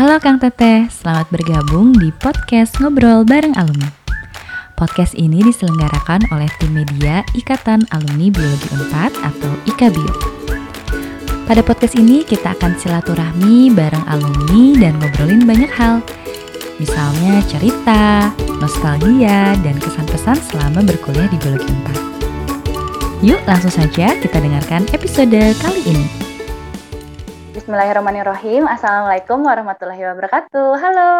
Halo Kang Teteh, selamat bergabung di podcast Ngobrol Bareng Alumni. Podcast ini diselenggarakan oleh tim media Ikatan Alumni Biologi 4 atau IKABIO. Pada podcast ini kita akan silaturahmi bareng alumni dan ngobrolin banyak hal. Misalnya cerita, nostalgia, dan kesan-pesan selama berkuliah di Biologi 4. Yuk langsung saja kita dengarkan episode kali ini. Bismillahirrahmanirrahim. Assalamualaikum warahmatullahi wabarakatuh. Halo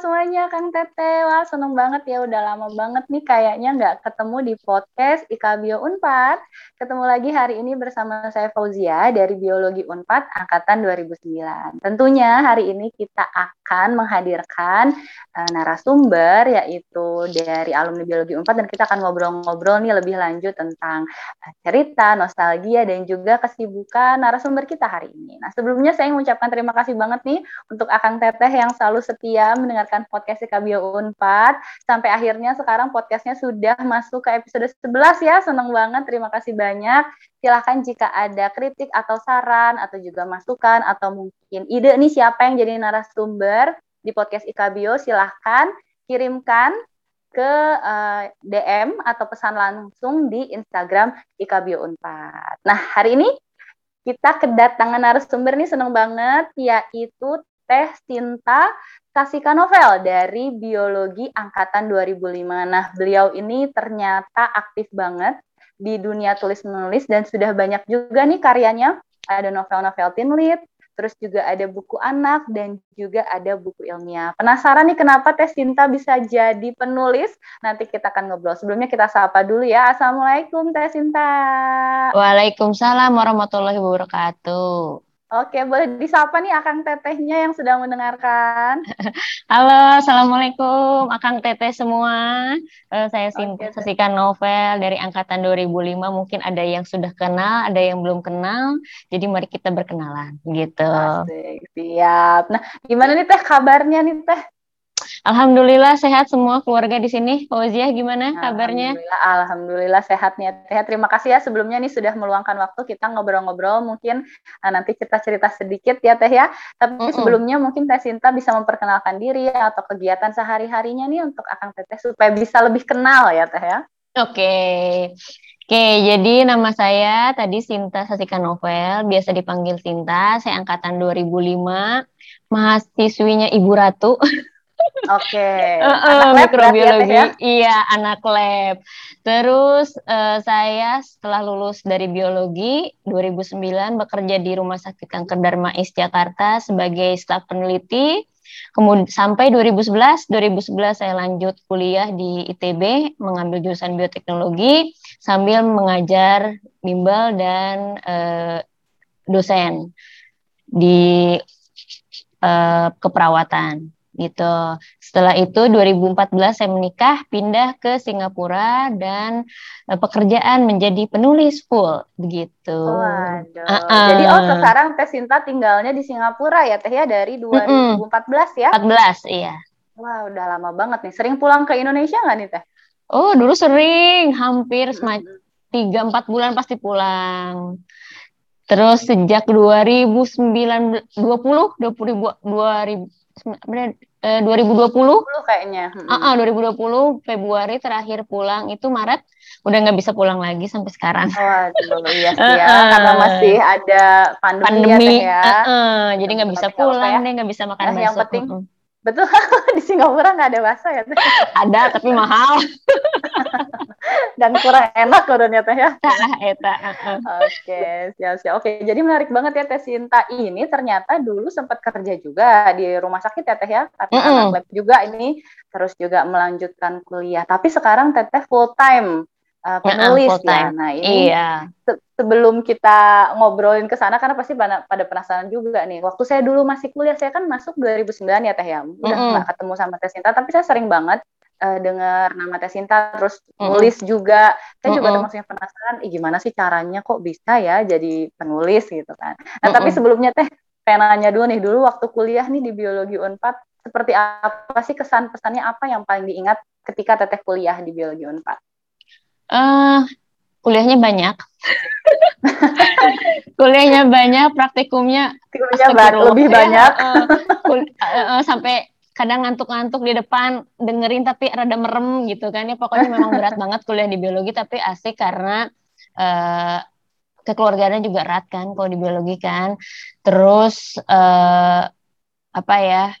semuanya, Kang Tete. Wah, seneng banget ya. Udah lama banget nih kayaknya nggak ketemu di podcast IKBio Unpad. Ketemu lagi hari ini bersama saya Fauzia dari Biologi Unpad Angkatan 2009. Tentunya hari ini kita akan menghadirkan uh, narasumber yaitu dari alumni Biologi Unpad dan kita akan ngobrol-ngobrol nih lebih lanjut tentang uh, cerita, nostalgia, dan juga kesibukan narasumber kita hari ini. Nah, sebelumnya saya mengucapkan terima kasih banget nih untuk Akang Teteh yang selalu setia mendengarkan podcast Kabio Unpad. Sampai akhirnya sekarang podcastnya sudah masuk ke episode 11 ya. Senang banget, terima kasih banyak. Silahkan jika ada kritik atau saran atau juga masukan atau mungkin ide nih siapa yang jadi narasumber di podcast IKBio, silahkan kirimkan ke uh, eh, DM atau pesan langsung di Instagram IKBio Unpad. Nah, hari ini kita kedatangan narasumber nih seneng banget yaitu Teh Sinta Kasika Novel dari Biologi Angkatan 2005. Nah, beliau ini ternyata aktif banget di dunia tulis-menulis dan sudah banyak juga nih karyanya. Ada novel-novel teen lead, terus juga ada buku anak dan juga ada buku ilmiah. Penasaran nih kenapa Teh Sinta bisa jadi penulis? Nanti kita akan ngobrol. Sebelumnya kita sapa dulu ya. Assalamualaikum Teh Sinta. Waalaikumsalam warahmatullahi wabarakatuh. Oke, boleh disapa nih Akang Tetehnya yang sedang mendengarkan. Halo, Assalamualaikum Akang Teteh semua. Uh, saya Sesikan Novel dari Angkatan 2005. Mungkin ada yang sudah kenal, ada yang belum kenal. Jadi mari kita berkenalan gitu. Asik, siap. Nah, gimana nih Teh kabarnya nih Teh? Alhamdulillah sehat semua keluarga di sini. Fauzia gimana kabarnya? Alhamdulillah, alhamdulillah sehat nih. Sehat. Terima kasih ya sebelumnya nih sudah meluangkan waktu kita ngobrol-ngobrol. Mungkin uh, nanti cerita-cerita sedikit ya Teh ya. Tapi mm -mm. sebelumnya mungkin Teh Sinta bisa memperkenalkan diri ya, atau kegiatan sehari-harinya nih untuk Akang Teteh supaya bisa lebih kenal ya Teh ya. Oke. Oke, jadi nama saya tadi Sinta Sasika Novel, biasa dipanggil Sinta. Saya angkatan 2005, mahasiswinya Ibu Ratu. Oke. Okay. Uh, uh, mikrobiologi. Ya, iya, anak lab. Terus uh, saya setelah lulus dari biologi 2009 bekerja di Rumah Sakit Kanker Darmais Jakarta sebagai staf peneliti. Kemudian sampai 2011, 2011 saya lanjut kuliah di ITB mengambil jurusan bioteknologi sambil mengajar bimbel dan uh, dosen di uh, keperawatan gitu. Setelah itu 2014 saya menikah, pindah ke Singapura dan uh, pekerjaan menjadi penulis full begitu. Waduh. Uh -uh. Jadi oh sekarang Teh Sinta tinggalnya di Singapura ya Teh ya dari 2014 mm -mm. ya? 14 iya. Wah, udah lama banget nih. Sering pulang ke Indonesia nggak nih Teh? Oh, dulu sering, hampir tiga empat bulan pasti pulang. Terus sejak 2009 20 20 2000 benar eh, 2020 kayaknya. Hmm. Uh, uh, 2020 Februari terakhir pulang itu Maret udah nggak bisa pulang lagi sampai sekarang. Oh, iya sih ya, uh, karena masih ada pandemi, pandemi ya. Uh, uh, jadi nggak bisa pulang ya. deh, nggak bisa makan nah, Yang penting uh -uh. Betul, di Singapura nggak ada bakso ya? ada, tapi mahal. Dan kurang enak kodenya teh ya. Eta. Oke, siap-siap. Oke, jadi menarik banget ya Teh Sinta ini ternyata dulu sempat kerja juga di rumah sakit ya Teh ya, karena mm -hmm. anak lab juga ini terus juga melanjutkan kuliah. Tapi sekarang Teteh full time uh, penulis uh, ya. Nah ini iya. se sebelum kita ngobrolin ke sana karena pasti pada, pada penasaran juga nih. Waktu saya dulu masih kuliah saya kan masuk 2009 ya Teh ya. Udah mm -hmm. ketemu sama Teh Sinta tapi saya sering banget uh, dengar nama Teh Sinta terus nulis mm -hmm. juga. Saya mm -hmm. juga termasuk penasaran, Ih, gimana sih caranya kok bisa ya jadi penulis gitu kan. Nah, mm -hmm. tapi sebelumnya Teh pengen nanya dulu nih dulu waktu kuliah nih di biologi Unpad seperti apa sih kesan pesannya apa yang paling diingat ketika teteh kuliah di biologi Unpad? Uh, kuliahnya banyak. kuliahnya banyak, praktikumnya lebih banyak. Uh, uh, uh, sampai kadang ngantuk-ngantuk di depan dengerin tapi rada merem gitu kan ya pokoknya memang berat banget kuliah di biologi tapi asik karena uh, kekeluargaannya juga erat kan kalau di biologi kan terus uh, apa ya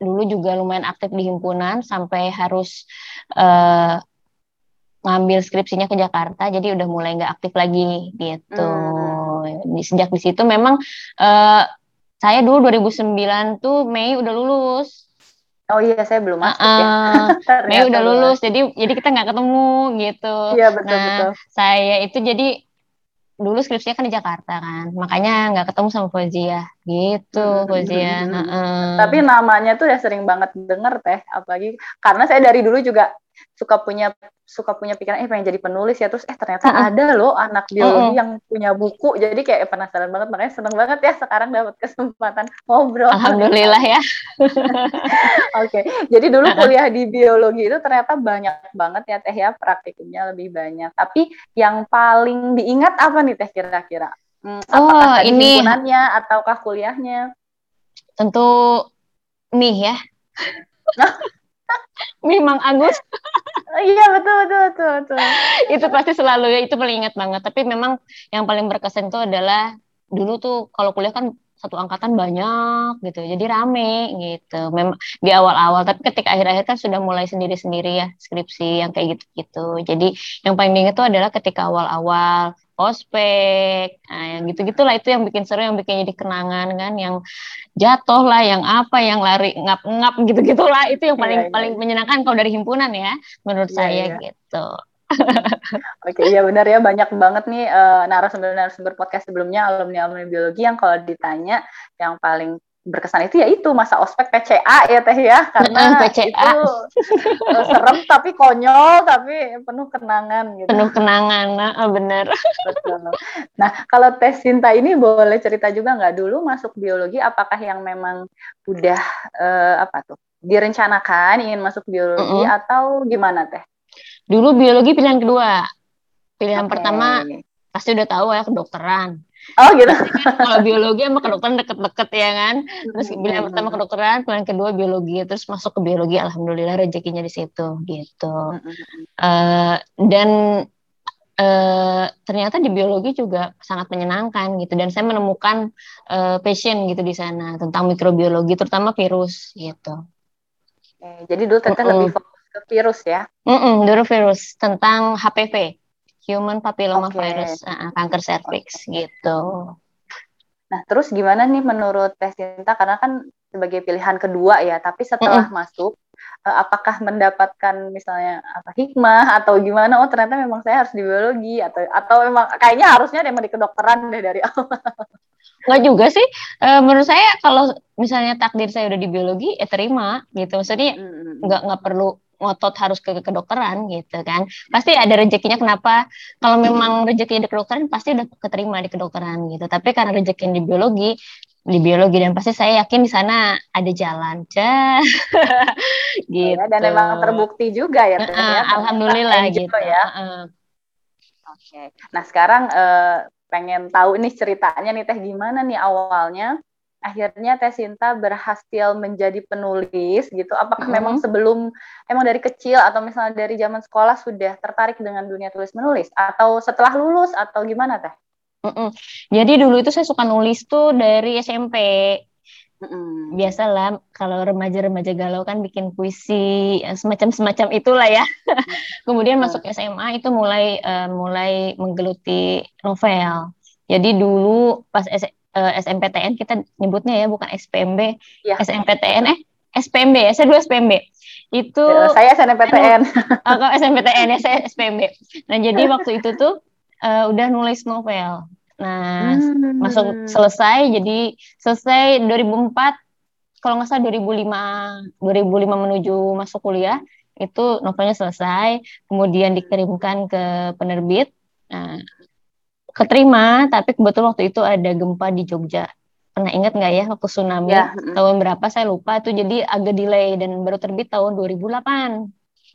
dulu juga lumayan aktif di himpunan sampai harus uh, ngambil skripsinya ke Jakarta jadi udah mulai nggak aktif lagi gitu hmm. di, sejak di situ memang uh, saya dulu 2009 tuh Mei udah lulus. Oh iya, saya belum masuk uh, ya. Mei udah lulus, jadi jadi kita nggak ketemu gitu. Iya betul nah, betul. Saya itu jadi dulu skripsinya kan di Jakarta kan, makanya nggak ketemu sama Fozia gitu, hmm, Fozia. Hmm, hmm. Uh. Tapi namanya tuh ya sering banget denger teh, apalagi karena saya dari dulu juga suka punya suka punya pikiran eh pengen jadi penulis ya. Terus eh ternyata uh -uh. ada loh anak biologi uh -uh. yang punya buku. Jadi kayak penasaran banget makanya seneng banget ya sekarang dapat kesempatan ngobrol. Alhamdulillah ya. Oke okay. jadi dulu kuliah di biologi itu ternyata banyak banget ya teh ya praktikumnya lebih banyak. Tapi yang paling diingat apa nih teh kira-kira? Hmm, apakah oh, ini. himpunannya ataukah kuliahnya? Tentu nih ya Memang Agus. iya betul betul betul betul. itu pasti selalu ya itu paling ingat banget. Tapi memang yang paling berkesan itu adalah dulu tuh kalau kuliah kan satu angkatan banyak gitu jadi rame gitu memang di awal-awal tapi ketika akhir-akhir kan sudah mulai sendiri-sendiri ya skripsi yang kayak gitu-gitu jadi yang paling diingat itu adalah ketika awal-awal ospek nah yang gitu-gitulah itu yang bikin seru yang bikin jadi kenangan kan yang jatuh lah yang apa yang lari ngap-ngap gitu-gitulah itu yang paling yeah, yeah. paling menyenangkan kalau dari himpunan ya menurut yeah, saya yeah. gitu Oke, iya benar ya banyak banget nih uh, narasumber-narasumber podcast sebelumnya alumni-alumni biologi yang kalau ditanya yang paling berkesan itu ya itu masa ospek PCA ya teh ya karena PCA. itu uh, serem tapi konyol tapi penuh kenangan gitu. Penuh kenangan, nah benar. Nah kalau tes Sinta ini boleh cerita juga nggak dulu masuk biologi apakah yang memang udah uh, apa tuh direncanakan ingin masuk biologi mm -hmm. atau gimana teh? Dulu biologi pilihan kedua. Pilihan okay. pertama pasti udah tahu ya kedokteran. Oh gitu. Kan, kalau biologi sama kedokteran deket-deket ya kan. Terus pilihan hmm. pertama kedokteran, pilihan kedua biologi, terus masuk ke biologi. Alhamdulillah rezekinya di situ gitu. Uh, dan uh, ternyata di biologi juga sangat menyenangkan gitu. Dan saya menemukan uh, passion gitu di sana tentang mikrobiologi, terutama virus gitu. Jadi dulu teteh uh -uh. lebih fokus virus ya? Mm -mm, dulu virus tentang HPV, Human Papilloma okay. Virus, uh, kanker serviks okay. gitu. Nah, terus gimana nih menurut Teh Sinta? Karena kan sebagai pilihan kedua ya, tapi setelah mm -mm. masuk, uh, apakah mendapatkan misalnya apa hikmah atau gimana? Oh ternyata memang saya harus di biologi atau atau memang kayaknya harusnya memang di kedokteran deh dari awal. Enggak juga sih. E, menurut saya kalau misalnya takdir saya udah di biologi, ya terima gitu. Maksudnya nggak nggak perlu ngotot harus ke kedokteran gitu kan. Pasti ada rezekinya kenapa? Kalau memang rezekinya di kedokteran pasti udah keterima di kedokteran gitu. Tapi karena rezekinya di biologi di biologi dan pasti saya yakin di sana ada jalan. Cah. Gitu ya, dan memang terbukti juga ya uh, alhamdulillah gitu ya. Uh. oke. Okay. nah sekarang uh, pengen tahu nih ceritanya nih teh gimana nih awalnya akhirnya Teh Sinta berhasil menjadi penulis gitu. Apakah mm -hmm. memang sebelum emang dari kecil atau misalnya dari zaman sekolah sudah tertarik dengan dunia tulis menulis atau setelah lulus atau gimana Teh? Mm -mm. Jadi dulu itu saya suka nulis tuh dari SMP. Mm-mm. Biasalah kalau remaja-remaja galau kan bikin puisi semacam-semacam itulah ya. Kemudian mm. masuk SMA itu mulai uh, mulai menggeluti novel. Jadi dulu pas uh, eh, SMPTN kita nyebutnya ya bukan SPMB ya. SMPTN eh SPMB ya saya dulu SPMB itu ya, saya SNMPTN oh, kalau SMPTN ya saya SPMB nah jadi waktu itu tuh uh, udah nulis novel. Nah hmm. masuk selesai jadi selesai 2004 kalau nggak salah 2005 2005 menuju masuk kuliah itu novelnya selesai kemudian dikirimkan ke penerbit. Nah keterima tapi kebetulan waktu itu ada gempa di Jogja. Pernah ingat nggak ya waktu tsunami? Ya. tahun berapa? Saya lupa. Itu jadi agak delay dan baru terbit tahun 2008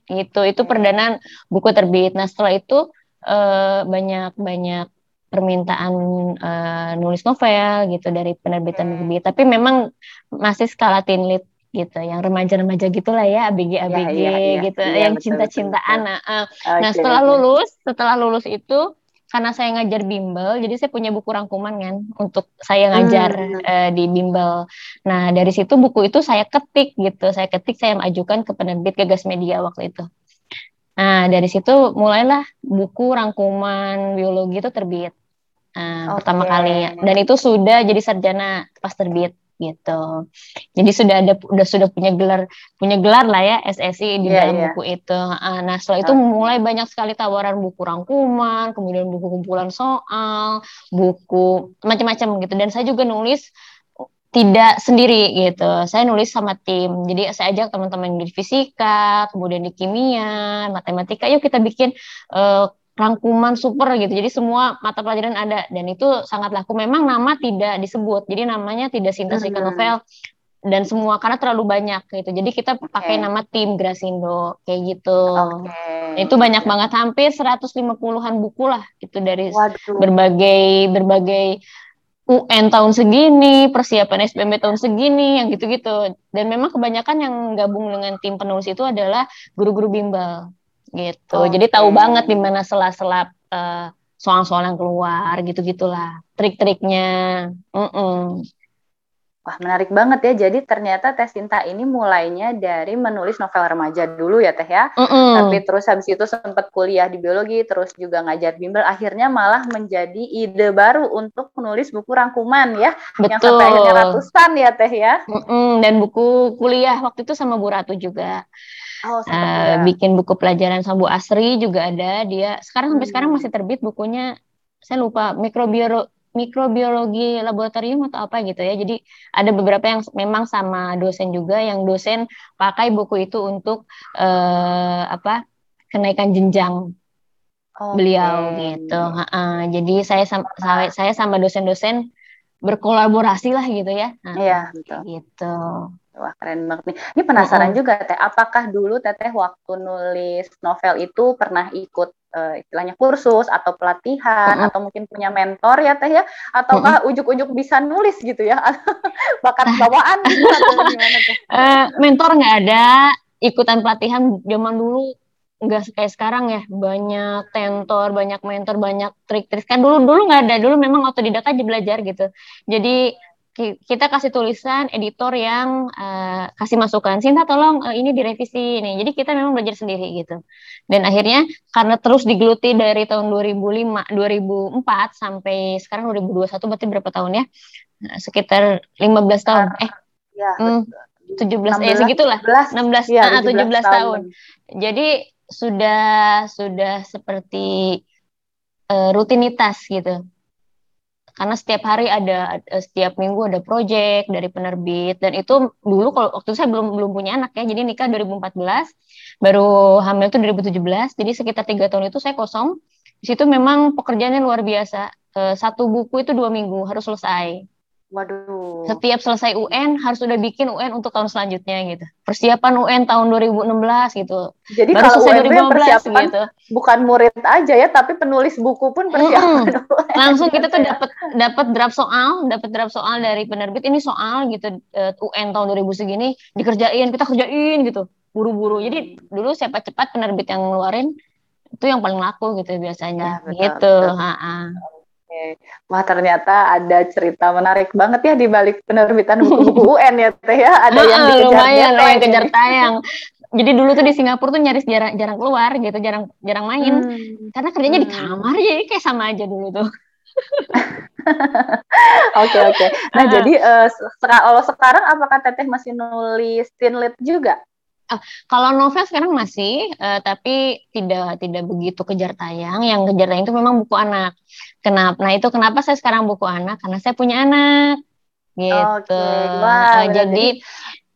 itu itu perdana buku terbit. Nah setelah itu uh, banyak banyak permintaan uh, nulis novel gitu dari penerbitan-penerbit. Tapi memang masih skala teen lit gitu, yang remaja-remaja gitulah ya, ABG-ABG ya, ya, ya. gitu, ya, yang cinta-cintaan. Nah, uh, okay, nah setelah lulus, setelah lulus itu karena saya ngajar bimbel, jadi saya punya buku rangkuman kan untuk saya ngajar hmm. uh, di bimbel. Nah dari situ buku itu saya ketik gitu, saya ketik saya majukan ke penerbit Gagas Media waktu itu. Nah dari situ mulailah buku rangkuman biologi itu terbit uh, eh, okay. pertama kali, dan itu sudah jadi sarjana pas terbit gitu. Jadi sudah ada udah sudah punya gelar punya gelar lah ya SSI di yeah, dalam yeah. buku itu. Nah setelah itu mulai banyak sekali tawaran buku rangkuman, kemudian buku kumpulan soal, buku macam-macam gitu. Dan saya juga nulis tidak sendiri gitu. Saya nulis sama tim. Jadi saya ajak teman-teman di fisika, kemudian di kimia, matematika, yuk kita bikin uh, rangkuman super gitu. Jadi semua mata pelajaran ada dan itu sangat laku. Memang nama tidak disebut. Jadi namanya tidak Sintasika hmm. Novel dan semua karena terlalu banyak gitu. Jadi kita okay. pakai nama tim Grasindo kayak gitu. Okay. Itu banyak banget hampir 150-an buku lah itu dari Waduh. berbagai berbagai UN tahun segini, persiapan SPM tahun segini, yang gitu-gitu. Dan memang kebanyakan yang gabung dengan tim penulis itu adalah guru-guru bimbel gitu. Okay. Jadi tahu banget di mana sela-sela uh, soal-soal yang keluar gitu-gitulah trik-triknya. Mm -mm. Wah menarik banget ya. Jadi ternyata tes cinta ini mulainya dari menulis novel remaja dulu ya teh ya. Mm -mm. Tapi terus habis itu sempat kuliah di biologi, terus juga ngajar bimbel. Akhirnya malah menjadi ide baru untuk menulis buku rangkuman ya. Betul. Yang sampai akhirnya ratusan ya teh ya. Mm -mm. Dan buku kuliah waktu itu sama Bu Ratu juga. Oh, uh, bikin buku pelajaran sama Bu Asri juga ada. Dia sekarang sampai sekarang masih terbit bukunya. Saya lupa mikrobiologi mikrobiologi laboratorium atau apa gitu ya. Jadi ada beberapa yang memang sama dosen juga yang dosen pakai buku itu untuk uh, apa kenaikan jenjang okay. beliau gitu. Uh, uh, jadi saya saya saya sama dosen-dosen berkolaborasi lah gitu ya. Nah, iya. betul gitu Wah keren banget nih. Ini penasaran oh. juga Teh, apakah dulu Teteh waktu nulis novel itu pernah ikut uh, istilahnya kursus atau pelatihan uh atau mungkin punya mentor ya Teh ya? Ataukah uh ujuk-ujuk bisa nulis gitu ya? Bakat bawaan gitu atau gimana Teh? Uh, mentor nggak ada, ikutan pelatihan zaman dulu nggak kayak sekarang ya banyak tentor banyak mentor banyak trik-trik kan dulu dulu nggak ada dulu memang otodidak aja belajar gitu jadi kita kasih tulisan editor yang uh, kasih masukan Sinta tolong uh, ini direvisi ini. Jadi kita memang belajar sendiri gitu. Dan akhirnya karena terus digeluti dari tahun 2005 2004 sampai sekarang 2021 berarti berapa tahun ya? Nah, sekitar 15 tahun. Eh ya, hmm, 17 16, eh segitulah. 16 ya, uh, 17, 17 tahun. tahun. Jadi sudah sudah seperti uh, rutinitas gitu karena setiap hari ada setiap minggu ada project dari penerbit. Dan itu dulu kalau waktu saya belum belum punya anak ya. Jadi nikah 2014 baru hamil itu 2017 jadi sekitar tiga tahun itu saya kosong. Di situ memang pekerjaannya luar biasa. Eh, satu buku itu dua minggu harus selesai Waduh. Setiap selesai UN harus sudah bikin UN untuk tahun selanjutnya gitu. Persiapan UN tahun 2016 gitu. Jadi Baru kalau UN 2015 persiapan gitu. bukan murid aja ya, tapi penulis buku pun persiapan. Mm -hmm. Langsung kita tuh dapat dapat draft soal, dapat draft soal dari penerbit ini soal gitu uh, eh, UN tahun 2000 segini dikerjain, kita kerjain gitu. Buru-buru. Jadi dulu siapa cepat penerbit yang ngeluarin itu yang paling laku gitu biasanya. Ya, betul, gitu. Betul. Ha -ha. Wah ternyata ada cerita menarik banget ya di balik penerbitan buku-buku UN ya Teh ya. Ada yang dikejar lumayan, lumayan kejar tayang. Jadi dulu tuh di Singapura tuh nyaris jarang jarang keluar gitu, jarang jarang main. Hmm. Karena kerjanya hmm. di kamar jadi kayak sama aja dulu tuh. Oke oke. Okay, okay. Nah uh. jadi uh, kalau sekarang apakah Teteh masih nulis teen lit juga? Uh, kalau novel sekarang masih, uh, tapi tidak tidak begitu kejar tayang. Yang kejar tayang itu memang buku anak. Kenapa? Nah itu kenapa saya sekarang buku anak? Karena saya punya anak, gitu. Okay. Wah, uh, jadi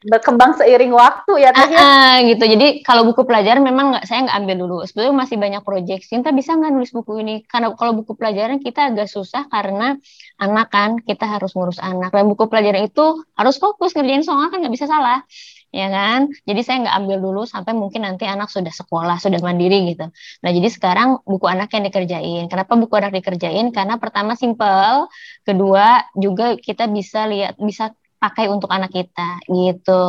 berkembang seiring waktu ya uh, uh, gitu jadi kalau buku pelajaran memang nggak saya nggak ambil dulu sebetulnya masih banyak proyek Cinta bisa nggak nulis buku ini karena kalau buku pelajaran kita agak susah karena anak kan kita harus ngurus anak dan buku pelajaran itu harus fokus ngerjain soal kan nggak bisa salah ya kan? Jadi saya nggak ambil dulu sampai mungkin nanti anak sudah sekolah, sudah mandiri gitu. Nah, jadi sekarang buku anak yang dikerjain. Kenapa buku anak dikerjain? Karena pertama simple, kedua juga kita bisa lihat bisa pakai untuk anak kita gitu.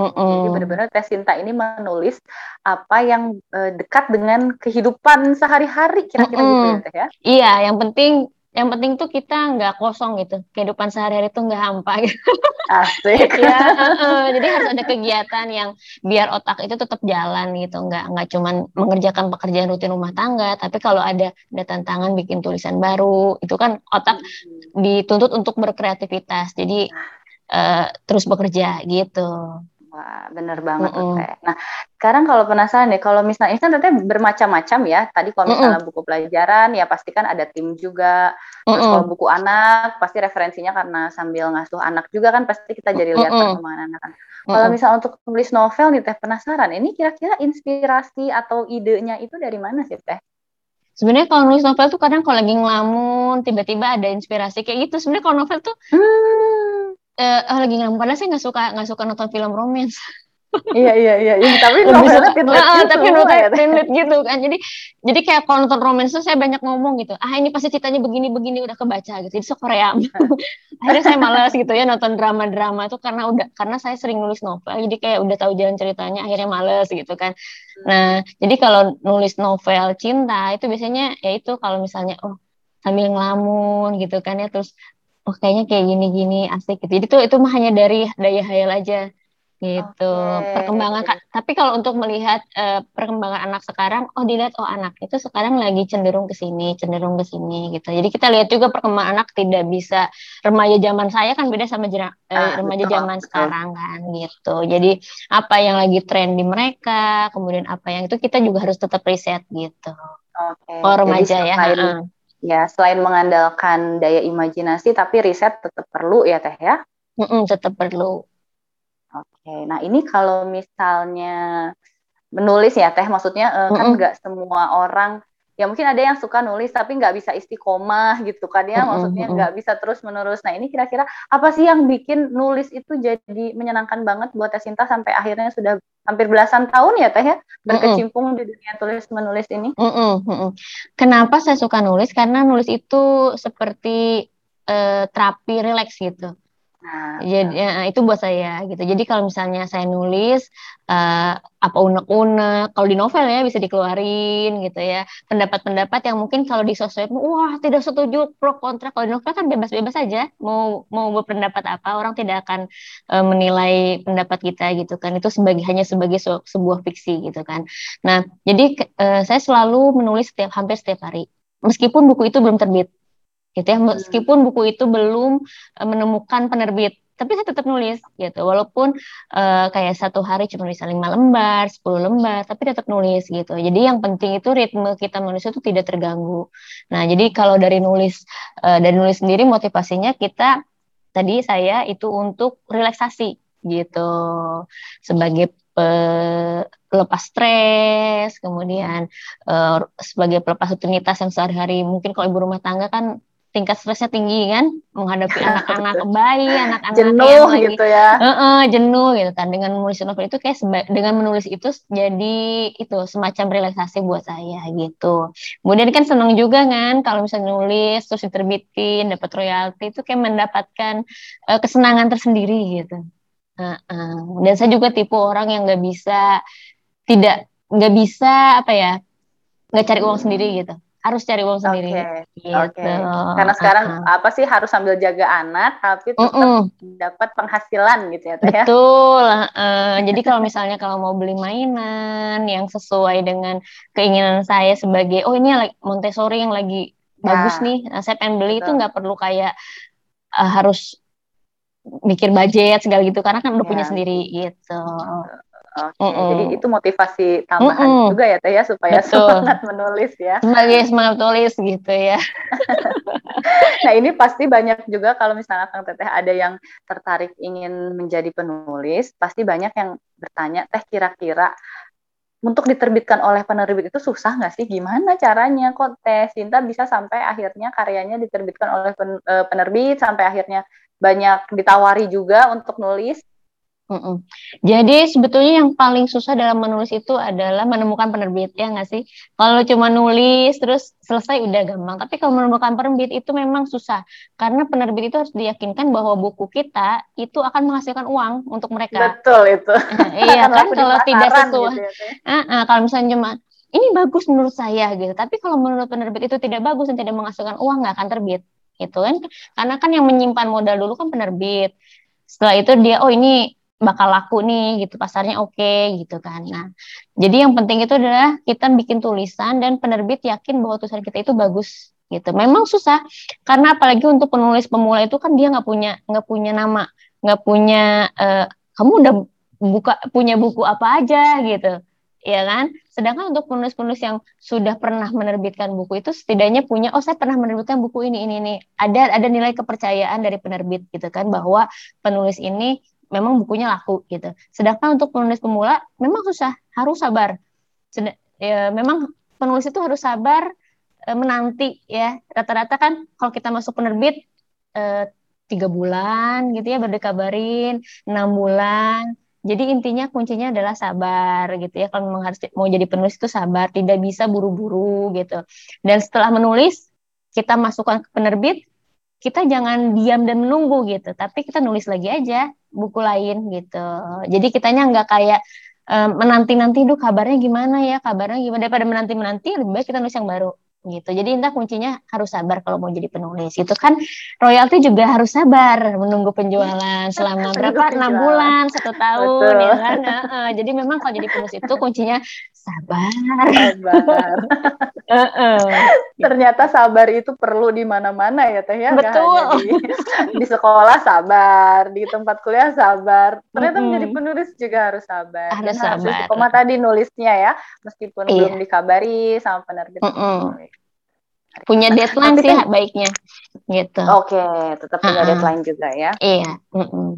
Mm -mm. Jadi benar-benar Teh Sinta ini menulis apa yang uh, dekat dengan kehidupan sehari-hari kira-kira mm -mm. gitu ya Teh ya? Iya, yang penting yang penting tuh kita nggak kosong gitu. Kehidupan sehari-hari tuh nggak hampa gitu. asik. Ya uh, jadi harus ada kegiatan yang biar otak itu tetap jalan gitu. Nggak nggak cuman mengerjakan pekerjaan rutin rumah tangga tapi kalau ada ada tantangan bikin tulisan baru itu kan otak hmm. dituntut untuk berkreativitas. Jadi uh, terus bekerja gitu Wah, bener banget mm -mm. Teh. Nah, sekarang kalau penasaran nih, kalau misalnya kan Teteh bermacam-macam ya. Tadi kalau misalnya mm -mm. buku pelajaran, ya pasti kan ada tim juga. Terus mm -mm. kalau buku anak, pasti referensinya karena sambil ngasuh anak juga kan, pasti kita jadi lihat mm -mm. perkembangan anak kan. Kalau misalnya untuk tulis novel nih Teh, penasaran, ini kira-kira inspirasi atau idenya itu dari mana sih Teh? Sebenarnya kalau nulis novel tuh kadang kalau lagi ngelamun, tiba-tiba ada inspirasi kayak gitu. Sebenarnya kalau novel tuh hmm uh, oh, lagi ngelamun padahal saya nggak suka nggak suka nonton film romance. Iya iya iya. Iya tapi novelnya tit uh, gitu tapi novelnya ya, gitu kan. Jadi jadi kayak kalau nonton romance tuh saya banyak ngomong gitu ah ini pasti ceritanya begini begini udah kebaca gitu. Jadi so Korea akhirnya saya malas gitu ya nonton drama drama tuh karena udah karena saya sering nulis novel jadi kayak udah tahu jalan ceritanya akhirnya males gitu kan. Nah jadi kalau nulis novel cinta itu biasanya ya itu kalau misalnya oh sambil ngelamun gitu kan ya terus oh kayaknya kayak gini-gini asik gitu. Jadi tuh itu mah hanya dari daya hayal aja gitu okay. perkembangan tapi kalau untuk melihat uh, perkembangan anak sekarang oh dilihat oh anak itu sekarang lagi cenderung ke sini cenderung ke sini gitu jadi kita lihat juga perkembangan anak tidak bisa remaja zaman saya kan beda sama jera, uh, ah, remaja betul, zaman betul. sekarang kan gitu jadi apa yang lagi tren di mereka kemudian apa yang itu kita juga harus tetap riset gitu okay. oh remaja jadi, ya Ya, selain mengandalkan daya imajinasi, tapi riset tetap perlu ya Teh ya? Mm-mm, tetap perlu. Oke, nah ini kalau misalnya menulis ya Teh, maksudnya mm-hmm. kan nggak semua orang ya mungkin ada yang suka nulis tapi nggak bisa istiqomah gitu kan ya maksudnya nggak bisa terus menerus nah ini kira-kira apa sih yang bikin nulis itu jadi menyenangkan banget buat Teh Sinta sampai akhirnya sudah hampir belasan tahun ya Teh ya berkecimpung mm -mm. di dunia tulis menulis ini? Mm -mm. kenapa saya suka nulis? Karena nulis itu seperti uh, terapi rileks gitu Nah, jadi ya, itu buat saya gitu. Jadi kalau misalnya saya nulis uh, apa unek-unek, kalau di novel ya bisa dikeluarin gitu ya. Pendapat-pendapat yang mungkin kalau di sosmed wah tidak setuju pro kontra. Kalau di novel kan bebas-bebas saja mau mau berpendapat apa orang tidak akan uh, menilai pendapat kita gitu kan. Itu sebagai hanya sebagai se sebuah fiksi gitu kan. Nah, jadi uh, saya selalu menulis setiap hampir setiap hari. Meskipun buku itu belum terbit gitu ya hmm. meskipun buku itu belum uh, menemukan penerbit tapi saya tetap nulis gitu. Walaupun uh, kayak satu hari cuma bisa lima lembar 10 lembar tapi tetap nulis gitu. Jadi yang penting itu ritme kita menulis itu tidak terganggu. Nah jadi kalau dari nulis uh, dari nulis sendiri motivasinya kita tadi saya itu untuk relaksasi gitu. Sebagai pelepas stres kemudian uh, sebagai pelepas rutinitas yang sehari-hari. Mungkin kalau ibu rumah tangga kan tingkat stresnya tinggi kan? Menghadapi anak-anak bayi anak-anak jenuh yang gitu ya. Uh -uh, jenuh gitu kan. Dengan menulis novel itu kayak dengan menulis itu jadi itu semacam relaksasi buat saya gitu. Kemudian kan seneng juga kan kalau misalnya nulis terus diterbitin dapat royalti itu kayak mendapatkan uh, kesenangan tersendiri gitu. Uh -uh. dan saya juga tipe orang yang nggak bisa tidak nggak bisa apa ya nggak cari uang sendiri gitu harus cari uang sendiri. Oke. Okay. Gitu. Okay. Karena sekarang uh -huh. apa sih harus sambil jaga anak tapi tetap uh -uh. dapat penghasilan gitu ya, Teh ya. Betul. Uh, jadi kalau misalnya kalau mau beli mainan yang sesuai dengan keinginan saya sebagai oh ini like Montessori yang lagi ya. bagus nih, nah, saya pengen beli Betul. itu nggak perlu kayak uh, harus mikir budget segala gitu karena kan udah ya. punya sendiri gitu. Oke, mm -mm. jadi itu motivasi tambahan mm -mm. juga ya Teh ya supaya Betul. semangat menulis ya. Sebagai semangat tulis gitu ya. nah ini pasti banyak juga kalau misalnya Kang Teteh ada yang tertarik ingin menjadi penulis, pasti banyak yang bertanya Teh kira-kira untuk diterbitkan oleh penerbit itu susah nggak sih? Gimana caranya kok Teh Sinta bisa sampai akhirnya karyanya diterbitkan oleh e, penerbit sampai akhirnya banyak ditawari juga untuk nulis Mm-mm. Jadi sebetulnya yang paling susah dalam menulis itu adalah menemukan penerbit ya nggak sih? Kalau cuma nulis terus selesai udah gampang. Tapi kalau menemukan penerbit itu memang susah karena penerbit itu harus diyakinkan bahwa buku kita itu akan menghasilkan uang untuk mereka. Betul itu. iya kan kalau tidak sesuai. Gitu ya, uh, uh, kalau misalnya cuma ini bagus menurut saya gitu. Tapi kalau menurut penerbit itu tidak bagus dan tidak menghasilkan uang nggak akan terbit gitu kan? Karena kan yang menyimpan modal dulu kan penerbit. Setelah itu dia oh ini bakal laku nih gitu pasarnya oke okay, gitu kan. Nah jadi yang penting itu adalah kita bikin tulisan dan penerbit yakin bahwa tulisan kita itu bagus gitu. Memang susah karena apalagi untuk penulis pemula itu kan dia nggak punya nggak punya nama nggak punya uh, kamu udah buka punya buku apa aja gitu ya kan? Sedangkan untuk penulis-penulis yang sudah pernah menerbitkan buku itu setidaknya punya oh saya pernah menerbitkan buku ini ini ini. Ada ada nilai kepercayaan dari penerbit gitu kan bahwa penulis ini memang bukunya laku gitu. Sedangkan untuk penulis pemula memang susah, harus sabar. Sed ya, memang penulis itu harus sabar e, menanti ya. Rata-rata kan kalau kita masuk penerbit e, tiga bulan gitu ya baru dikabarin, enam bulan. Jadi intinya kuncinya adalah sabar gitu ya. Kalau memang harus mau jadi penulis itu sabar, tidak bisa buru-buru gitu. Dan setelah menulis kita masukkan ke penerbit, kita jangan diam dan menunggu gitu, tapi kita nulis lagi aja buku lain gitu. Jadi kitanya nggak kayak um, menanti-nanti, duh kabarnya gimana ya, kabarnya gimana daripada menanti-menanti, lebih baik kita nulis yang baru gitu. Jadi intinya kuncinya harus sabar kalau mau jadi penulis. Itu kan royalti juga harus sabar menunggu penjualan selama berapa enam bulan, satu tahun Betul. ya kan. Uh, jadi memang kalau jadi penulis itu kuncinya sabar. Sabar. uh, uh. Ternyata sabar itu perlu di mana-mana ya Teh ya. Betul. Di, di sekolah sabar, di tempat kuliah sabar. Ternyata mm -hmm. menjadi penulis juga harus sabar. Harus Dan sabar. Harus koma tadi nulisnya ya, meskipun iya. belum dikabari sama penerbit. Mm -hmm. Punya deadline sih kan, baiknya gitu. Oke, okay, tetap punya uh -uh. deadline juga ya. Iya. Mm -mm.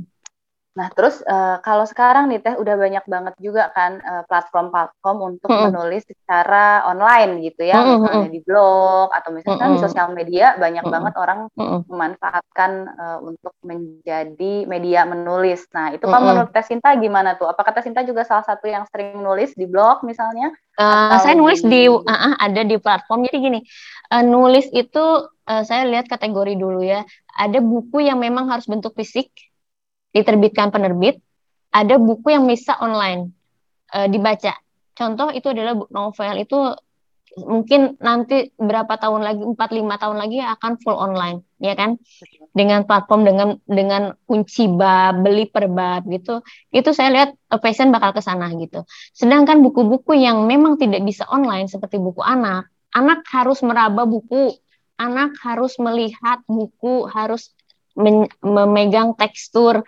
Nah, terus uh, kalau sekarang nih Teh udah banyak banget juga kan platform platform-platform untuk mm -hmm. menulis secara online gitu ya, mm -hmm. misalnya di blog atau misalnya mm -hmm. di sosial media banyak mm -hmm. banget orang mm -hmm. memanfaatkan uh, untuk menjadi media menulis. Nah, itu mm -hmm. kan menurut Teh Sinta gimana tuh? Apakah Teh Sinta juga salah satu yang sering menulis di blog misalnya? Uh, saya nulis di, di uh, ada di platform. Jadi gini, uh, nulis itu uh, saya lihat kategori dulu ya. Ada buku yang memang harus bentuk fisik diterbitkan penerbit, ada buku yang bisa online e, dibaca. Contoh itu adalah novel. Itu mungkin nanti berapa tahun lagi 4 5 tahun lagi akan full online ya kan? Dengan platform dengan dengan kunci bab beli per bab gitu. Itu saya lihat passion bakal ke sana gitu. Sedangkan buku-buku yang memang tidak bisa online seperti buku anak anak harus meraba buku. Anak harus melihat buku harus memegang tekstur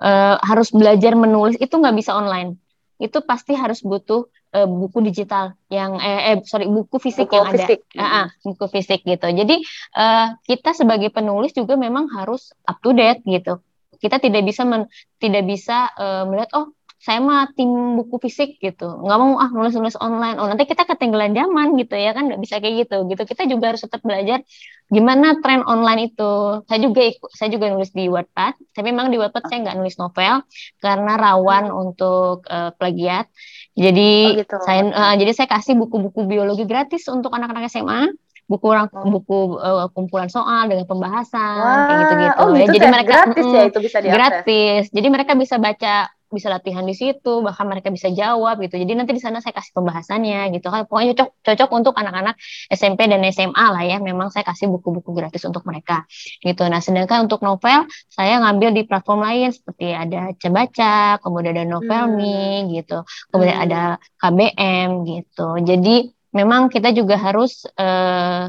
uh, harus belajar menulis itu nggak bisa online. Itu pasti harus butuh uh, buku digital yang eh, eh sorry buku fisik buku yang fisik. ada uh, uh, buku fisik gitu. Jadi uh, kita sebagai penulis juga memang harus up to date gitu. Kita tidak bisa men, tidak bisa uh, melihat oh saya mah tim buku fisik gitu nggak mau ah nulis nulis online oh nanti kita ketinggalan zaman gitu ya kan nggak bisa kayak gitu gitu kita juga harus tetap belajar gimana tren online itu saya juga ikut saya juga nulis di Wattpad tapi memang di Wattpad saya nggak nulis novel karena rawan hmm. untuk uh, plagiat jadi oh, gitu. saya uh, jadi saya kasih buku-buku biologi gratis untuk anak-anak SMA buku orang oh. buku uh, kumpulan soal dengan pembahasan Wah, kayak gitu-gitu oh, ya. Jadi mereka gratis mm, ya itu bisa diakses. Gratis. Jadi mereka bisa baca bisa latihan di situ, bahkan mereka bisa jawab gitu. Jadi nanti di sana saya kasih pembahasannya gitu kan. Pokoknya cocok cocok untuk anak-anak SMP dan SMA lah ya. Memang saya kasih buku-buku gratis untuk mereka gitu. Nah, sedangkan untuk novel saya ngambil di platform lain seperti ada Cebaca, kemudian ada Novelme hmm. gitu. Kemudian hmm. ada KBM gitu. Jadi memang kita juga harus eh,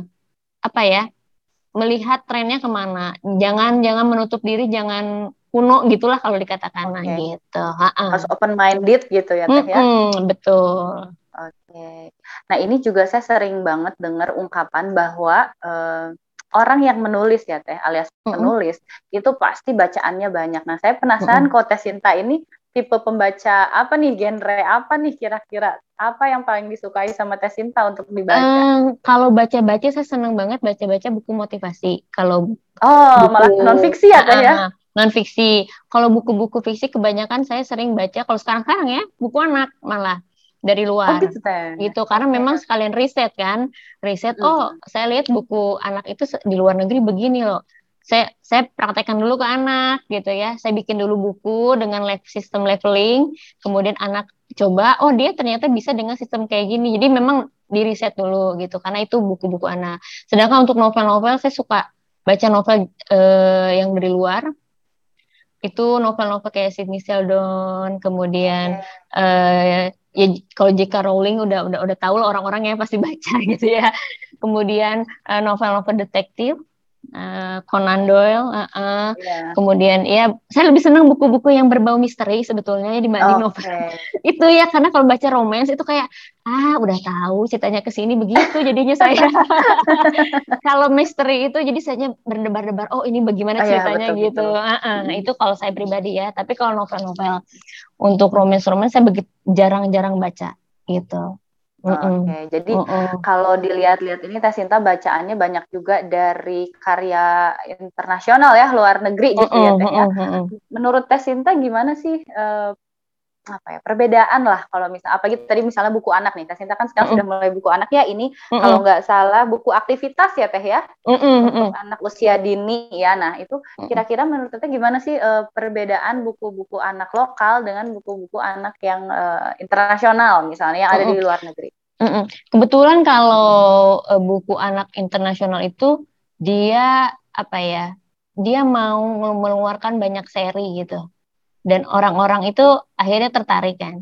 apa ya? melihat trennya ke mana. Jangan jangan menutup diri, jangan kuno gitulah kalau dikatakan okay. gitu. Harus open minded gitu ya Teh ya. betul. Oke. Okay. Nah, ini juga saya sering banget dengar ungkapan bahwa uh, orang yang menulis ya Teh alias penulis itu pasti bacaannya banyak. Nah, saya penasaran mm-hmm. kok Teh Sinta ini tipe pembaca apa nih genre apa nih kira-kira apa yang paling disukai sama Teh Sinta untuk dibaca? Um, kalau baca-baca saya senang banget baca-baca buku motivasi. Kalau Oh, buku, malah non fiksi ya Teh ya? Non fiksi. Kalau buku-buku fiksi kebanyakan saya sering baca kalau sekarang-sekarang ya buku anak malah dari luar. Oh, gitu, gitu. karena memang sekalian riset kan. Riset, hmm. oh, saya lihat buku anak itu di luar negeri begini loh. Saya saya praktekkan dulu ke anak gitu ya. Saya bikin dulu buku dengan sistem leveling, kemudian anak coba, oh dia ternyata bisa dengan sistem kayak gini. Jadi memang di riset dulu gitu karena itu buku-buku anak. Sedangkan untuk novel-novel saya suka baca novel uh, yang dari luar itu novel-novel kayak Sidney Sheldon kemudian uh, ya kalau J.K. Rowling udah udah udah tahu lah orang-orang yang pasti baca gitu ya kemudian uh, novel-novel detektif uh, Conan Doyle, uh, uh. Yeah. kemudian ya saya lebih senang buku-buku yang berbau misteri sebetulnya ya dibanding okay. novel. itu ya karena kalau baca romance itu kayak ah udah tahu ceritanya ke sini begitu jadinya saya. kalau misteri itu jadi saya berdebar-debar oh ini bagaimana ceritanya oh, ya, betul, gitu. Betul. Uh, uh. Nah, itu kalau saya pribadi ya, tapi kalau novel-novel untuk romance-romance saya begitu jarang-jarang baca gitu. Oke, okay. jadi kalau dilihat-lihat ini Tesinta bacaannya banyak juga dari karya internasional ya, luar negeri gitu ya Teh ya. Menurut Tesinta gimana sih uh, apa ya perbedaan lah kalau misal apa gitu tadi misalnya buku anak nih Kasinta kan sekarang mm -hmm. sudah mulai buku anak ya ini mm -hmm. kalau nggak salah buku aktivitas ya teh ya mm -hmm. untuk anak usia dini ya nah itu kira-kira menurut teh gimana sih uh, perbedaan buku-buku anak lokal dengan buku-buku anak yang uh, internasional misalnya yang ada mm -hmm. di luar negeri mm -hmm. kebetulan kalau uh, buku anak internasional itu dia apa ya dia mau mengeluarkan banyak seri gitu dan orang-orang itu akhirnya tertarik kan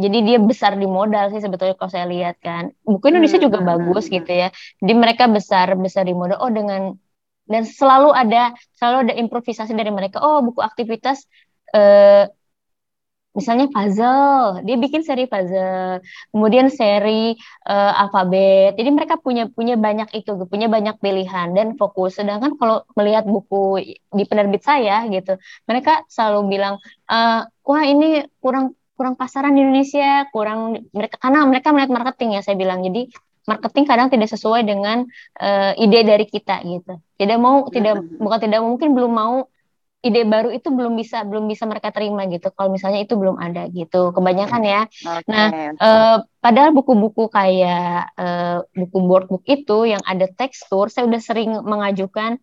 jadi dia besar di modal sih sebetulnya kalau saya lihat kan buku Indonesia hmm. juga hmm, bagus hmm. gitu ya jadi mereka besar besar di modal oh dengan dan selalu ada selalu ada improvisasi dari mereka oh buku aktivitas eh, misalnya puzzle, dia bikin seri puzzle, kemudian seri uh, alfabet. Jadi mereka punya punya banyak itu, punya banyak pilihan dan fokus. Sedangkan kalau melihat buku di penerbit saya gitu, mereka selalu bilang, uh, wah ini kurang kurang pasaran di Indonesia, kurang mereka karena mereka melihat marketing ya saya bilang. Jadi marketing kadang tidak sesuai dengan uh, ide dari kita gitu. Tidak mau, tidak bukan tidak mungkin belum mau ide baru itu belum bisa belum bisa mereka terima gitu kalau misalnya itu belum ada gitu kebanyakan ya okay. nah uh, padahal buku-buku kayak uh, buku board book itu yang ada tekstur saya udah sering mengajukan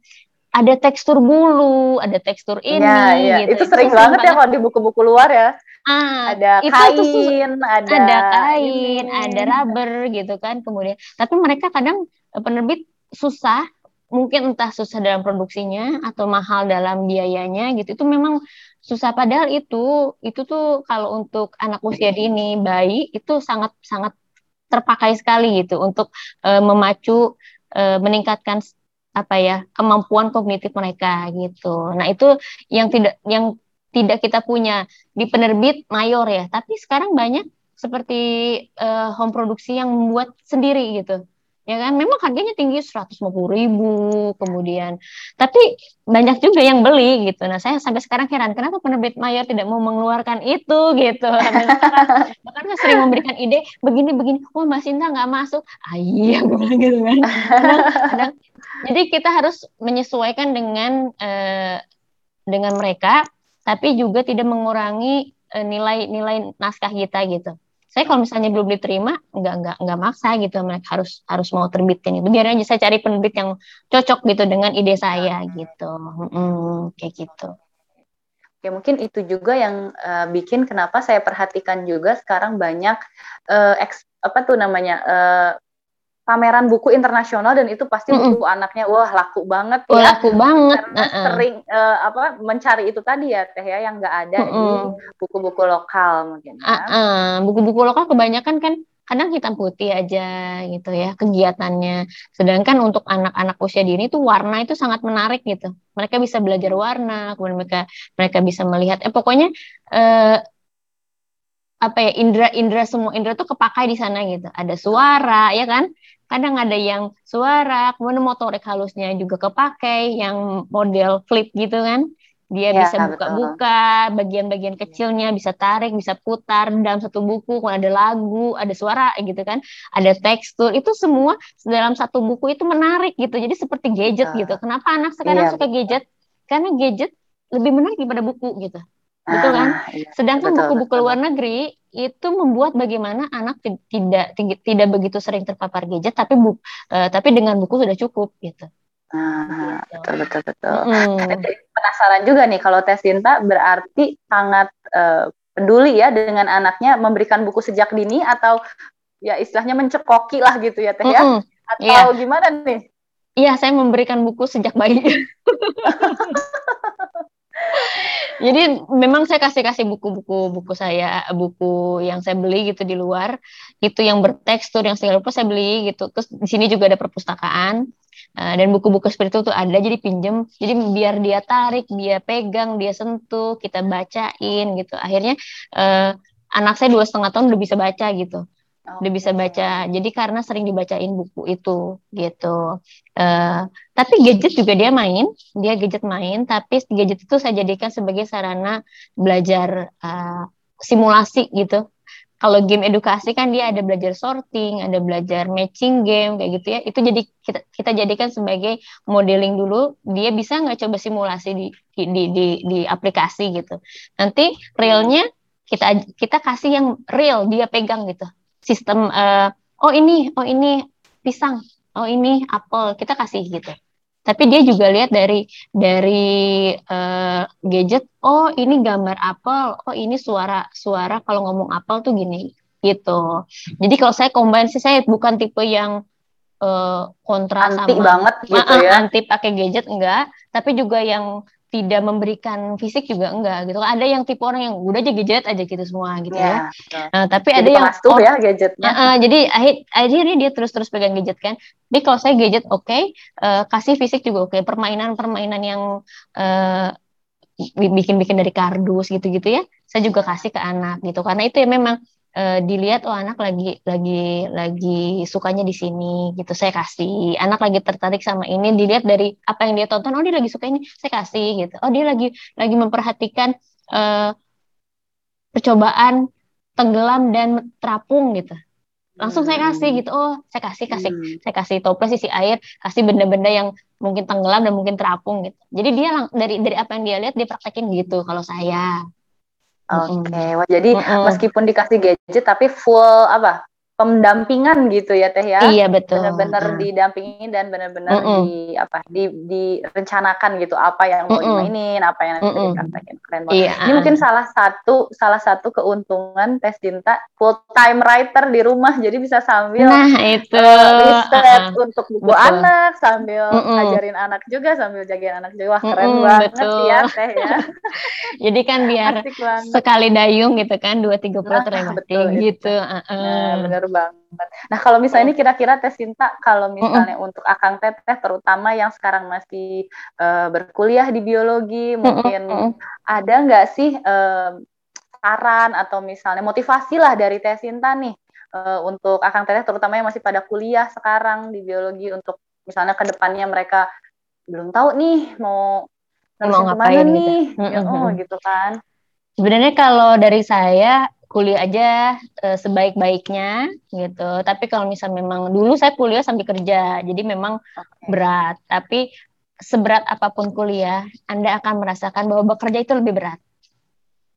ada tekstur bulu ada tekstur ini ya, ya. gitu itu sering itu banget ya kalau di buku-buku luar ya Ah, ada itu kain, itu ada ada kain, ini. ada rubber gitu kan. Kemudian, tapi mereka kadang penerbit susah mungkin entah susah dalam produksinya atau mahal dalam biayanya gitu itu memang susah. Padahal itu itu tuh kalau untuk anak usia dini bayi itu sangat sangat terpakai sekali gitu untuk uh, memacu uh, meningkatkan apa ya kemampuan kognitif mereka gitu. Nah itu yang tidak yang tidak kita punya di penerbit mayor ya. Tapi sekarang banyak seperti uh, home produksi yang membuat sendiri gitu ya kan? Memang harganya tinggi 150 ribu. Kemudian tapi banyak juga yang beli gitu. Nah saya sampai sekarang heran kenapa penerbit mayor tidak mau mengeluarkan itu gitu? Bahkan saya sering memberikan ide begini begini. Wah mbak Sinta nggak masuk. Ah iya gitu kan. Kadang, kadang, jadi kita harus menyesuaikan dengan eh, dengan mereka tapi juga tidak mengurangi eh, nilai-nilai naskah kita gitu saya kalau misalnya belum diterima nggak nggak nggak maksa gitu. Mereka harus harus mau terbitin itu biar aja saya cari penerbit yang cocok gitu dengan ide saya gitu. Hmm, kayak gitu. Ya mungkin itu juga yang uh, bikin kenapa saya perhatikan juga sekarang banyak uh, eks, apa tuh namanya uh, pameran buku internasional dan itu pasti mm -mm. buku anaknya wah laku banget oh, ya laku banget karena uh -uh. sering uh, apa mencari itu tadi ya teh ya yang nggak ada mm -mm. di buku-buku lokal mungkin ya. uh -uh. buku-buku lokal kebanyakan kan kadang hitam putih aja gitu ya kegiatannya sedangkan untuk anak-anak usia dini itu warna itu sangat menarik gitu mereka bisa belajar warna kemudian mereka mereka bisa melihat eh pokoknya eh, apa ya indera indera semua indera tuh kepakai di sana gitu ada suara ya kan kadang ada yang suara, kemudian motorik halusnya juga kepakai, yang model flip gitu kan. Dia ya, bisa buka-buka, bagian-bagian kecilnya bisa tarik, bisa putar dalam satu buku, kalau ada lagu, ada suara gitu kan, ada tekstur, itu semua dalam satu buku itu menarik gitu. Jadi seperti gadget gitu. Kenapa anak sekarang ya, suka gadget? karena gadget lebih menarik daripada buku gitu. Betul kan? Ah, iya. Sedangkan buku-buku luar negeri itu membuat bagaimana anak tidak tidak begitu sering terpapar gadget tapi bu, uh, tapi dengan buku sudah cukup gitu. Ah, gitu. betul betul betul. Mm. Penasaran juga nih kalau tes cinta berarti sangat uh, peduli ya dengan anaknya memberikan buku sejak dini atau ya istilahnya mencekoki lah gitu ya teh ya. Mm -hmm. Atau yeah. gimana nih? Iya, saya memberikan buku sejak bayi. Jadi memang saya kasih kasih buku-buku buku saya buku yang saya beli gitu di luar itu yang bertekstur yang segala rupa saya beli gitu. Terus di sini juga ada perpustakaan uh, dan buku-buku seperti itu ada jadi pinjem. Jadi biar dia tarik, dia pegang, dia sentuh, kita bacain gitu. Akhirnya uh, anak saya dua setengah tahun udah bisa baca gitu udah bisa baca. Jadi karena sering dibacain buku itu gitu. Uh, tapi gadget juga dia main, dia gadget main. Tapi gadget itu saya jadikan sebagai sarana belajar uh, simulasi gitu. Kalau game edukasi kan dia ada belajar sorting, ada belajar matching game kayak gitu ya. Itu jadi kita kita jadikan sebagai modeling dulu. Dia bisa nggak coba simulasi di di di di aplikasi gitu. Nanti realnya kita kita kasih yang real dia pegang gitu sistem uh, oh ini oh ini pisang oh ini apel kita kasih gitu. Tapi dia juga lihat dari dari uh, gadget oh ini gambar apel oh ini suara suara kalau ngomong apel tuh gini gitu. Jadi kalau saya combine sih saya bukan tipe yang uh, kontra anti sama banget gitu ya. anti pakai gadget enggak. Tapi juga yang tidak memberikan fisik juga enggak gitu ada yang tipe orang yang udah aja gadget aja gitu semua gitu ya, ya. Nah, tapi jadi ada yang oh, ya gadgetnya uh, jadi akhir akhirnya dia terus terus pegang gadget kan jadi kalau saya gadget oke okay, uh, kasih fisik juga oke okay. permainan permainan yang uh, bikin-bikin dari kardus gitu-gitu ya saya juga kasih ke anak gitu karena itu ya memang uh, dilihat oh anak lagi lagi lagi sukanya di sini gitu. Saya kasih. Anak lagi tertarik sama ini dilihat dari apa yang dia tonton oh dia lagi suka ini saya kasih gitu. Oh dia lagi lagi memperhatikan uh, percobaan tenggelam dan terapung gitu. Langsung saya kasih gitu. Oh saya kasih kasih hmm. saya kasih toples isi air kasih benda-benda yang mungkin tenggelam dan mungkin terapung gitu. Jadi dia dari dari apa yang dia lihat dia praktekin gitu kalau saya Oke, okay. Jadi mm -hmm. meskipun dikasih gadget tapi full apa? Pendampingan gitu ya teh ya iya betul benar-benar didampingin dan benar-benar mm -mm. di apa di direncanakan gitu apa yang mau mm -mm. dimainin apa yang nanti mm -mm. dikatakan keren banget iya. ini mungkin salah satu salah satu keuntungan tes cinta full time writer di rumah jadi bisa sambil nah itu uh, riset uh -uh. untuk buku betul. anak sambil mm -mm. ngajarin anak juga sambil jagain anak juga wah keren mm -mm, banget betul. ya teh ya jadi kan biar sekali dayung gitu kan dua tiga puluh nah, gitu uh -uh. Nah, bener banget. Nah, kalau misalnya ini kira-kira tes cinta kalau misalnya mm -mm. untuk Akang Teteh terutama yang sekarang masih uh, berkuliah di biologi, mungkin mm -mm. ada nggak sih uh, saran atau misalnya motivasi lah dari tes cinta nih uh, untuk Akang Teteh terutama yang masih pada kuliah sekarang di biologi untuk misalnya ke depannya mereka belum tahu nih mau mau ngapain gitu. nih, gitu. Mm -hmm. oh, gitu kan. Sebenarnya kalau dari saya kuliah aja e, sebaik-baiknya gitu. Tapi kalau misal memang dulu saya kuliah sambil kerja, jadi memang okay. berat. Tapi seberat apa pun kuliah, Anda akan merasakan bahwa bekerja itu lebih berat.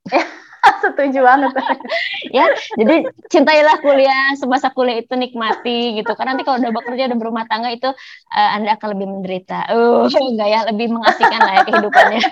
Setuju banget. ya, jadi cintailah kuliah, semasa kuliah itu nikmati gitu. Karena nanti kalau udah bekerja udah berumah tangga itu uh, Anda akan lebih menderita. Uh, enggak ya, lebih mengasihkan lah ya kehidupannya.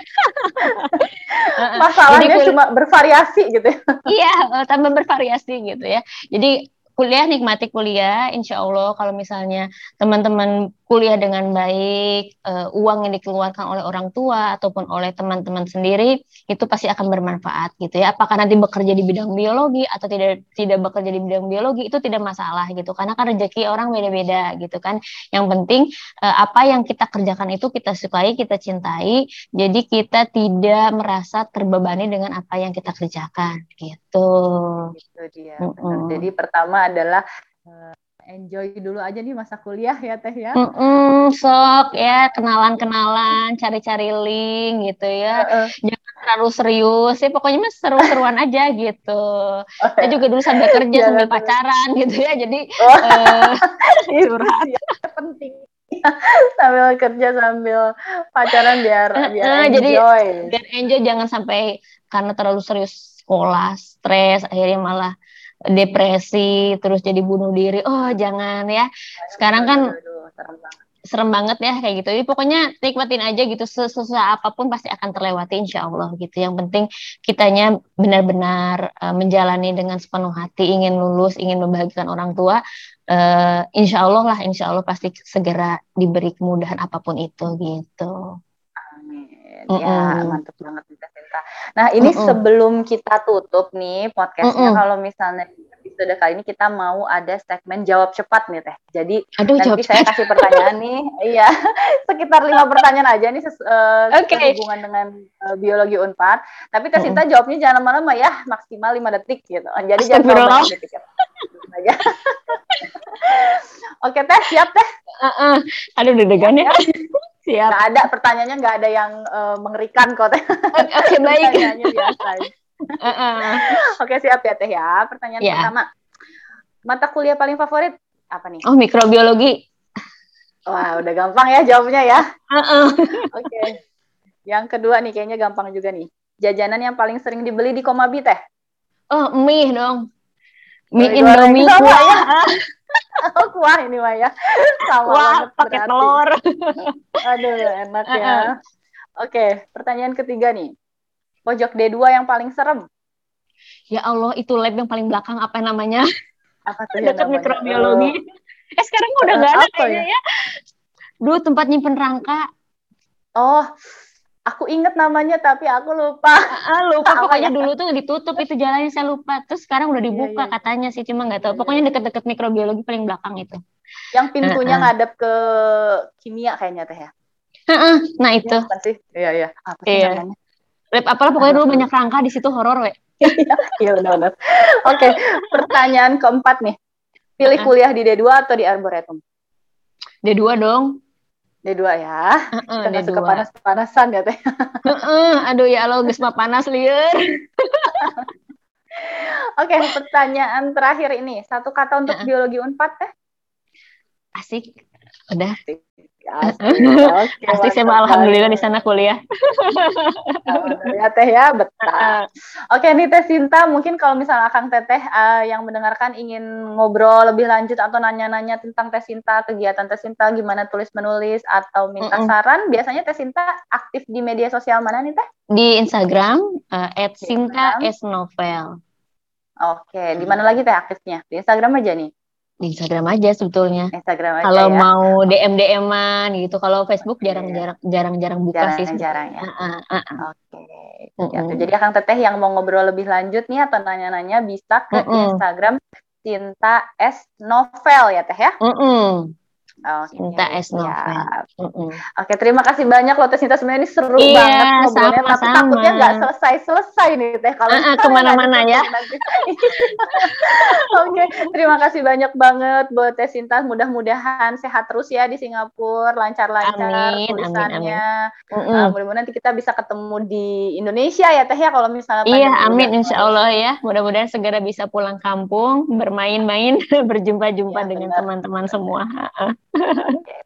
Masalahnya jadi, cuma bervariasi gitu ya. iya, eh, tambah bervariasi gitu ya. Jadi kuliah nikmati kuliah insya Allah kalau misalnya teman-teman kuliah dengan baik uh, uang yang dikeluarkan oleh orang tua ataupun oleh teman-teman sendiri itu pasti akan bermanfaat gitu ya. Apakah nanti bekerja di bidang biologi atau tidak tidak bekerja di bidang biologi itu tidak masalah gitu. Karena kan rezeki orang beda-beda gitu kan. Yang penting uh, apa yang kita kerjakan itu kita sukai kita cintai. Jadi kita tidak merasa terbebani dengan apa yang kita kerjakan gitu. Itu dia mm -hmm. jadi pertama adalah uh, enjoy dulu aja nih masa kuliah ya teh ya. Mm -mm, sok ya kenalan-kenalan, cari-cari link gitu ya. Uh -uh. Jangan terlalu serius ya pokoknya mah seru-seruan aja gitu. Oh, Saya juga dulu sambil kerja sambil pacaran gitu ya. Jadi oh. uh, curhat. Ya, penting sambil kerja sambil pacaran biar biar enjoy. Jadi biar enjoy jangan sampai karena terlalu serius sekolah, stres, akhirnya malah depresi, terus jadi bunuh diri. Oh, jangan ya. Sekarang kan serem banget ya kayak gitu. Jadi pokoknya nikmatin aja gitu sesusah apa pun pasti akan terlewati insya Allah gitu. Yang penting kitanya benar-benar uh, menjalani dengan sepenuh hati, ingin lulus, ingin membahagiakan orang tua. Uh, insya Allah lah, insya Allah pasti segera diberi kemudahan apa pun itu gitu. Amin. Mm -mm. Ya mantap banget Cinta. Nah ini mm -mm. sebelum kita tutup nih podcastnya, mm -mm. kalau misalnya episode kali ini kita mau ada segmen jawab cepat nih teh. Jadi Aduh, nanti saya cepat. kasih pertanyaan nih, iya sekitar lima pertanyaan aja nih uh, okay. hubungan dengan uh, biologi unpad. Tapi teh Sinta mm. jawabnya jangan lama-lama ya, maksimal lima detik gitu. Jadi jangan lama detik ya. Oke teh, siap teh. Uh -uh. Aduh deg-degan ya. Siap. Gak ada pertanyaannya nggak ada yang uh, mengerikan kok. Oke okay, baik. Pertanyaannya biasa. Oke siap ya Teh ya. Pertanyaan yeah. pertama. Mata kuliah paling favorit apa nih? Oh mikrobiologi. Wah udah gampang ya jawabnya ya. Oke. Okay. Yang kedua nih kayaknya gampang juga nih. Jajanan yang paling sering dibeli di Komabi Teh? Oh mie dong. Mie Indomie. Ya? Oh kuah ini Maya. Sama Wah pakai telur. Aduh enak ya. Uh -uh. Oke, okay, pertanyaan ketiga nih. Pojok D2 yang paling serem. Ya Allah, itu lab yang paling belakang apa namanya? Apa tuh Dekat mikrobiologi. Oh. Eh sekarang udah nggak ada kayaknya ya? ya. Dulu tempat nyimpen rangka. Oh, aku inget namanya tapi aku lupa. Ah, lupa pokoknya dulu tuh ditutup itu jalannya saya lupa. Terus sekarang udah dibuka iya, iya. katanya sih cuma nggak tahu. Pokoknya deket-deket mikrobiologi paling belakang itu. Yang pintunya uh -uh. ngadep ke kimia kayaknya teh ya. Uh -uh. Nah itu. Iya iya. Apa sih iya. namanya? Lab apalah pokoknya dulu banyak rangka di situ horor we. Iya benar-benar. Oke, pertanyaan keempat nih. Pilih kuliah di D2 atau di Arboretum? D2 dong. D2 ya. Uh-uh, Kita D2. suka panas-panasan ya teh. uh-uh, aduh ya Allah geus panas liur. Oke, pertanyaan terakhir ini. Satu kata untuk uh-uh. biologi Unpad teh. Asik. Udah. Asik. Okay, Asik saya alhamdulillah di sana kuliah. ya teh ya betah. Oke nih Teh Sinta, mungkin kalau misalnya Kang Teteh uh, yang mendengarkan ingin ngobrol lebih lanjut atau nanya-nanya tentang Teh Sinta, kegiatan Teh Sinta, gimana tulis menulis atau minta mm -mm. saran, biasanya Teh Sinta aktif di media sosial mana nih Teh? Di Instagram uh, @sinta_s_novel. Oke, di mana lagi Teh aktifnya? Di Instagram aja nih di Instagram aja sebetulnya. Instagram aja Kalau ya. mau DM DM-an gitu. Kalau Facebook jarang-jarang jarang-jarang buka jarang, sih. Jarang ya. Uh, uh, uh. Oke. Okay. Uh, uh. Jadi akan Teteh yang mau ngobrol lebih lanjut nih atau nanya-nanya bisa ke uh, uh. Instagram Cinta S Novel ya Teh ya. Uh, uh. Oke, Cinta S novel. Ya. Oke, terima kasih banyak loh Teh Cinta. Sebenarnya ini seru iya, banget ngobrolnya, tapi takutnya nggak selesai-selesai nih Teh kalau uh, ke mana-mana ya. Oke, terima kasih banyak banget buat Teh Cinta. Mudah-mudahan sehat terus ya di Singapura, lancar-lancar tulisannya. Uh, mudah-mudahan nanti kita bisa ketemu di Indonesia ya Teh ya kalau misalnya. Iya, amin Insya Allah ya. Mudah-mudahan segera bisa pulang kampung, bermain-main, berjumpa-jumpa ya, dengan teman-teman semua.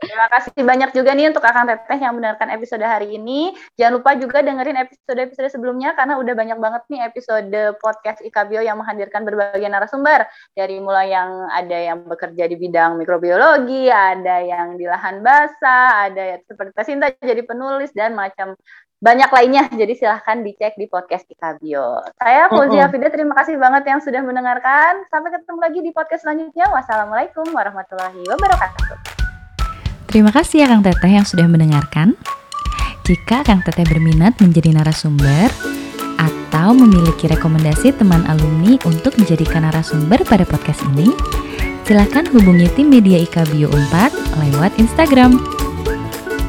Terima kasih banyak juga nih untuk Akang Teteh yang mendengarkan episode hari ini. Jangan lupa juga dengerin episode-episode sebelumnya karena udah banyak banget nih episode podcast IKBio yang menghadirkan berbagai narasumber. Dari mulai yang ada yang bekerja di bidang mikrobiologi, ada yang di lahan basah, ada seperti Tesinta jadi penulis dan macam banyak lainnya. Jadi silahkan dicek di podcast IKBio. Saya Fauzia mm -hmm. terima kasih banget yang sudah mendengarkan. Sampai ketemu lagi di podcast selanjutnya. Wassalamualaikum warahmatullahi wabarakatuh. Terima kasih ya Kang Teteh yang sudah mendengarkan. Jika Kang Teteh berminat menjadi narasumber atau memiliki rekomendasi teman alumni untuk menjadikan narasumber pada podcast ini, silakan hubungi tim media IK Bio 4 lewat Instagram.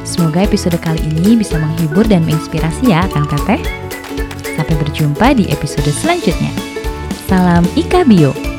Semoga episode kali ini bisa menghibur dan menginspirasi ya Kang Teteh. Sampai berjumpa di episode selanjutnya. Salam IK Bio.